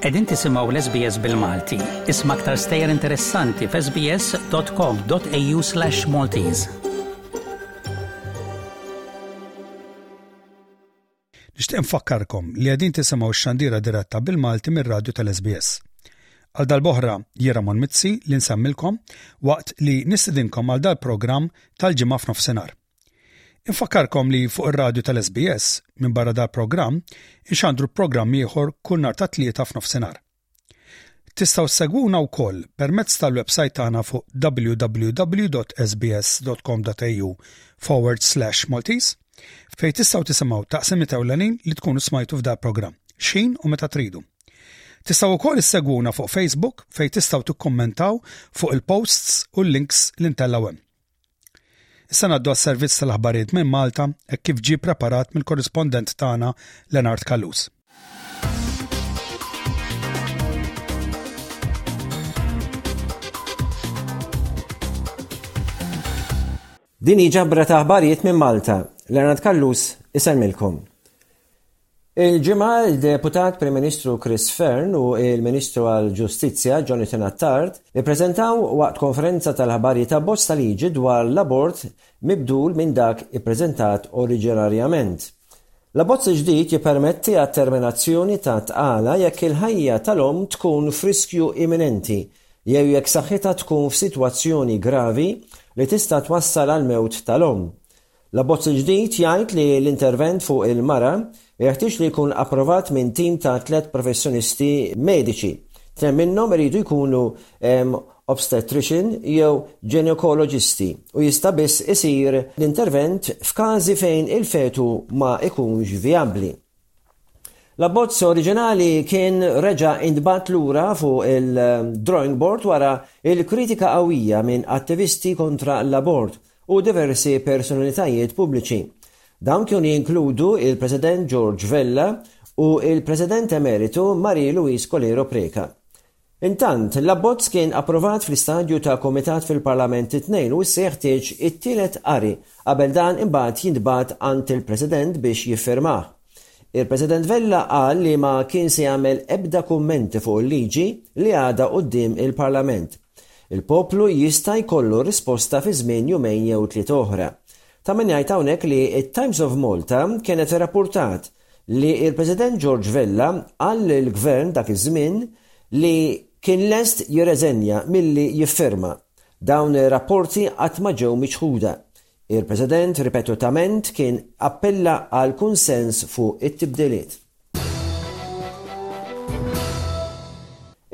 Qegħdin tisimgħu l-SBS bil-Malti. Isma' aktar stejjer interessanti f'sbs.com.au/maltese. Nixtieq infakkarkom li qegħdin tisimgħu x-xandira diretta bil-Malti mir-radju tal-SBS. Għal darb'oħra Jera Mon Mizzi li nsemmilkom waqt li nistidinkom għal dal-programm tal-Ġimgħa f'nofsinhar. Infakkarkom li fuq ir-radju tal-SBS, minn barra dal-programm, inxandru programm ieħor kull nhar tat-Tlieta f'nofsinhar. Tistgħu ssegwuna wkoll permezz tal-websajt tagħna fuq www.sbs.com.au/maltese fejn tistgħu tisimgħu t-taqsimiet ewlenin li tkunu smajtu f'dal-programm, x'ħin u meta tridu. Tistgħu wkoll issegwuna fuq Facebook fejn tistgħu tikkummentaw fuq il-posts u l-links li ntellgħu hemm. Issa ngħaddu għas-servizz tal-aħbarijiet minn Malta hekk kif ġie preparat mill-korrispondent tagħna Lenard Callus. Din hi ġabra ta' aħbarijiet minn Malta. Leonard Kallus isemmilkom. Il-Ġimgħa, il-Deputat Prim Ministru Chris Fearne u l-Ministru għall-Ġustizzja Jonathan Attard ippreżentaw waqt konferenza tal-aħbarijiet abbozz ta' liġi dwar l-abort mibdul minn dak ippreżentat oriġinarjament. L-abbozz il-ġdid jippermetti għat-terminazzjoni ta' tqala jekk il-ħajja tal-omm tkun f'riskju imminenti jew jekk saħħitha tkun f'sitwazzjoni gravi li tista' twassal għall-mewt tal-omm. L-abbozz il-ġdid jgħid li l-intervent fuq il-mara jeħtieġ li jkun approvat minn tim ta' tliet professjonisti mediċi. Tnejn minnhom iridu jkunu obstetrician jew ġenekoloġisti u jista' biss isir l-intervent f'każi fejn il-fetu ma jkunx vijabbli. L-abbozz oriġinali kien reġa' intbagħat lura fuq il-drawing board wara l-kritika qawwija minn attivisti kontra l-abort u diversi personalitajiet pubbliċi. Dawn kienu jinkludu il-President George Vella u il-President Emeritu Marie Louise Colero Preca. Intant, l-abbozz kien approvat fl-istadju ta' Kumitat fil-Parlament it-Tnejn u issa jeħtieġ it-tielet qari qabel dan imbagħad jintbagħat għand il-President biex jiffirmah. Il-President Vella qal li ma kien se jagħmel ebda kummenti fuq il-liġi li għadha quddiem il-Parlament. Il-poplu jista' jkollu risposta fi żmien jumejn jew tliet oħra. Ta' min jgħid hawnhekk li t-Times of Malta kienet irrappurtat li l-President George Vella qal lill-Gvern dak iż-żmien li kien lest jirreżenja milli jiffirma. Dawn ir-rapporti qatt ma ġew miċħuda. Il-President ripetutament kien appella għal kunsens fuq it-tibdiliet.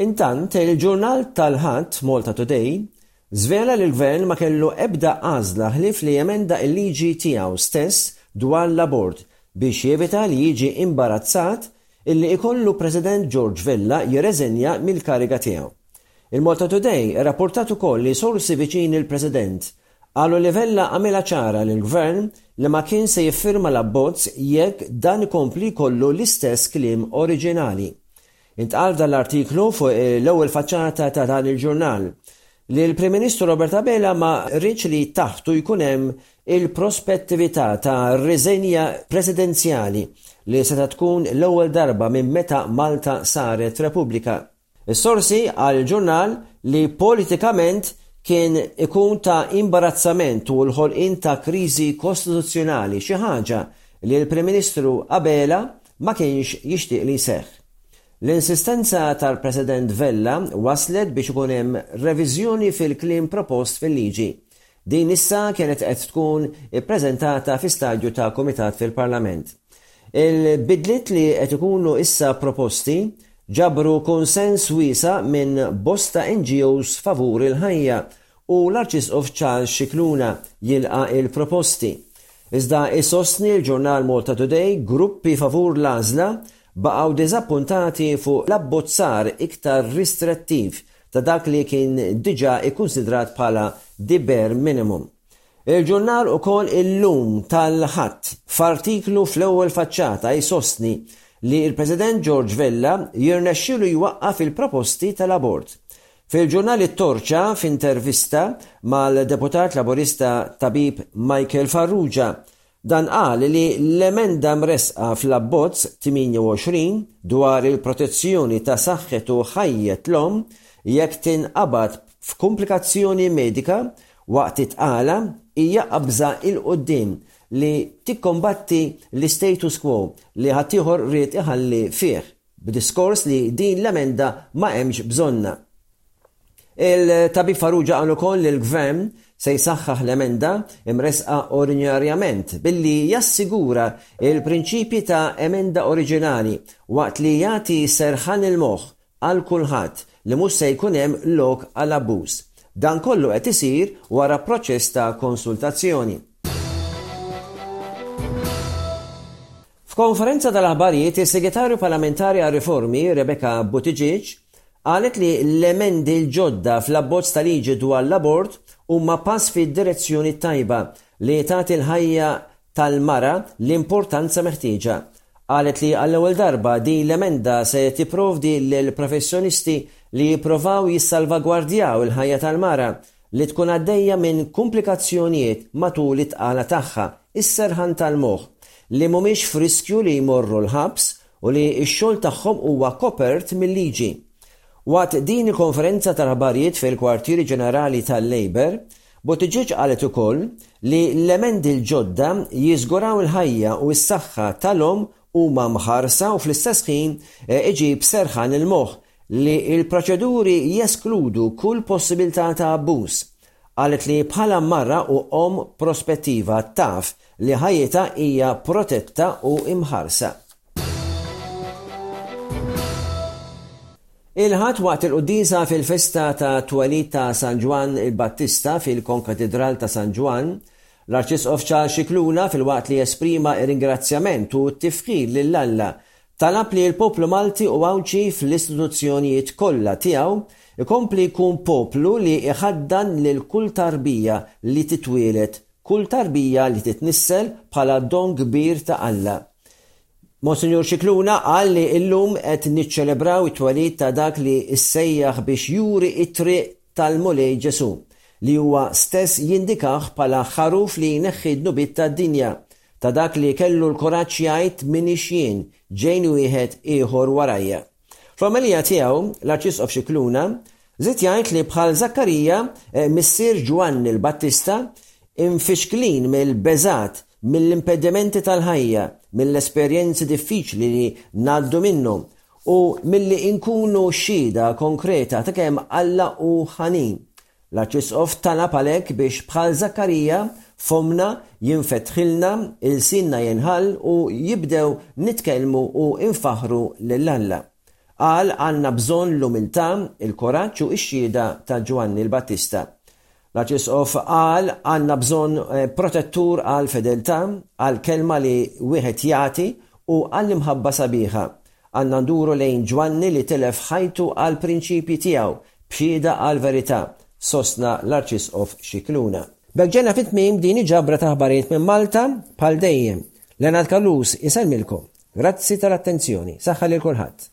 Intant, il-ġurnal tal-Ħadd, Malta Today, żvela li l-Gvern ma kellu ebda għażla ħlief li jemenda l-liġi tiegħu stess dwar l-abort biex jevita li jiġi imbarazzat illi ikollu President George Vella jirreżenja mill-kariga tiegħu. Il-Malta Today irrappurtat ukoll li sorsi viċini l-President Qalu li Vella għamilha ċara lill-Gvern li ma kien se jiffirma l-abbozz jekk dan ikompli jkollu l-istess kliem oriġinali. Intqal f'dan l-artiklu fuq l-ewwel faċċata ta' dan il-ġurnal li l-Prim Ministru Robert Abela ma riedx li taħtu jkun hemm il-prospettività ta' riżenja presidenzjali li setgħet tkun l-ewwel darba minn meta Malta saret Repubblika. Is-sorsi għal il-ġurnal li politikament kien ikun ta' imbarazzament u l-ħolqien ta' kriżi kostituzzjonali xi ħaġa li l-Prim Ministru Abela ma kienx jixtieq li jseħħ. L-insistenza tal-President Vella wasslet biex ikun hemm reviżjoni fil-kliem propost fil-liġi. Din issa kienet qed tkun ippreżentata fi stadju ta' kumitat fil-Parlament. Il-bidliet li qed ikunu issa proposti ġabru kunsens wiesa' minn bosta NGOs favur il-ħajja u l-Arċisqof Charles Scicluna jilqa' il-proposti. Iżda jsostni l-ġurnal Malta Today gruppi favur l-għażla baqgħu diżappuntati fuq l-abbozzar iktar ristrettiv ta' dak li kien diġà ikkunsidrat bħala the bare minimum. Il-ġurnal ukoll illum tal-Ħadd, f'artiklu fl-ewwel faċċata jsostni li l-President George Vella jirnexxielu jwaqqaf il-proposti tal-abort. Fil-ġurnal it-Torċa, f'intervista mal-Deputat Laburista Tabib Michael Farrugia, Dan qal li l-emenda mressqa fl-Abbozz 28 dwar il-protezzjoni ta' saħħet u ħajja l-omm jekk tinqabad f'kumplikazzjoni medika waqt it-tqala hija qabża 'l quddiem li tikkombatti l-istatus quo li ħaddieħor ried iħalli fih b'diskors li din l-emenda ma hemmx bżonnha. Il-Tabib Farrugia qal ukoll li l-Gvern se jsaħħaħ l-emenda imressqa oriġinarjament billi jassigura l-prinċipji ta' emenda oriġinali waqt li jagħti serħan il-moħħ għal kulħadd li mhux se jkun hemm lok għal abbuż. Dan kollu qed isir wara proċess ta' konsultazzjoni. F'konferenza tal-aħbarijiet, is-Segretarju Parlamentari għar-Riformi, Rebecca Buttigieg, qalet li l-emendi l-ġodda fl-abbozz ta' liġi dwar l-abort huma pass fid-direzzjoni t-tajba li tagħti l-ħajja tal-mara l-importanza meħtieġa. Qalet li għall-ewwel darba din l-emenda se tipprovdi lill-professjonisti li jipprovaw jissalvagwardjaw il-ħajja tal-mara li tkun għaddejja minn kumplikazzjonijiet matul it-tqala tagħha, is-serħan tal-moħħ, li mhumiex f'riskju li jmorru l-ħabs u li x-xogħol tagħhom huwa kopert mil-liġi. Waqt din il-konferenza tal-aħbarijiet fil-Kwartieri Ġenerali tal-Labour, Buttigieg qalet ukoll li l-emendi l-ġodda jiżguraw il-ħajja u s-saħħa tal-omm huma mħarsa u fl-istess ħin iġib serħan il-moħħ li l-proċeduri jeskludu kull possibilità ta' abbuż. Qalet li bħala mara u omm prospettiva taf li ħajjitha hija protetta u mħarsa. Il-Ħadd waqt il-quddiesa fil-festa ta' twelid ta' San Ġwann il-Battista fil-Konkatidral ta' San Ġwann, l-Arċisqof Charles Scicluna filwaqt li esprima r-ringrazzjament u t-tifħir lil Alla Talab li l-poplu Malti u Għawdxi fl-istituzzjonijiet kollha tiegħu jkompli jkun poplu li jħaddan lil kull tarbija li titwieled, kull tarbija li titnissel bħala don kbir ta' Alla. Monsinjur Scicluna qal li llum qed niċċelebraw it-twelid ta' dak li ssejjaħ biex juri t-triq tal-Mulej Ġesù, li huwa stess jindikah bħala ħaruf li jneħħi d-dnubiet tad-dinja, Ta' dak li kellu l-kuraġġ jgħid m'iniex jien, ġejni wieħed ieħor warajja. Fl-omelija tiegħu, l-Arċisqof Scicluna żied jgħid li bħal Żakkarija, missier Ġwanni l-Battista, imfixklin mill-beżgħat, mill-impedimenti tal-ħajja, mill-esperjenzi diffiċli li ngħaddu minnhom, u milli nkunu xhieda konkreta ta' kemm Alla hu ħanin. L-Arċisqof talab għalhekk biex bħal Żakkarija fommna jinfetħilna, ilsienna jinħall u jibdew nitkellmu u nfaħħru lil Alla. Qal għandna bżonn l-umiltà, il-kuraġġ u x-xhieda ta' Ġwanni l-Battista. L-Arċisqof qal għandna bżonn protettur għall-fedeltà, għall-kelma li wieħed jagħti u għall-imħabba sabiħa. Għandna nduru lejn Ġwanni li tilef ħajtu għall-prinċipji tiegħu, b'xhieda għall-verità, sostna l-Arċisqof Scicluna. B'hekk ġejna fi tmiem din iġabra ta' aħbarijiet minn Malta, bħal dejjem, Leonard Callus isellmilkom. Grazzi tal-attenzjoni. Saħħa lil kulħadd.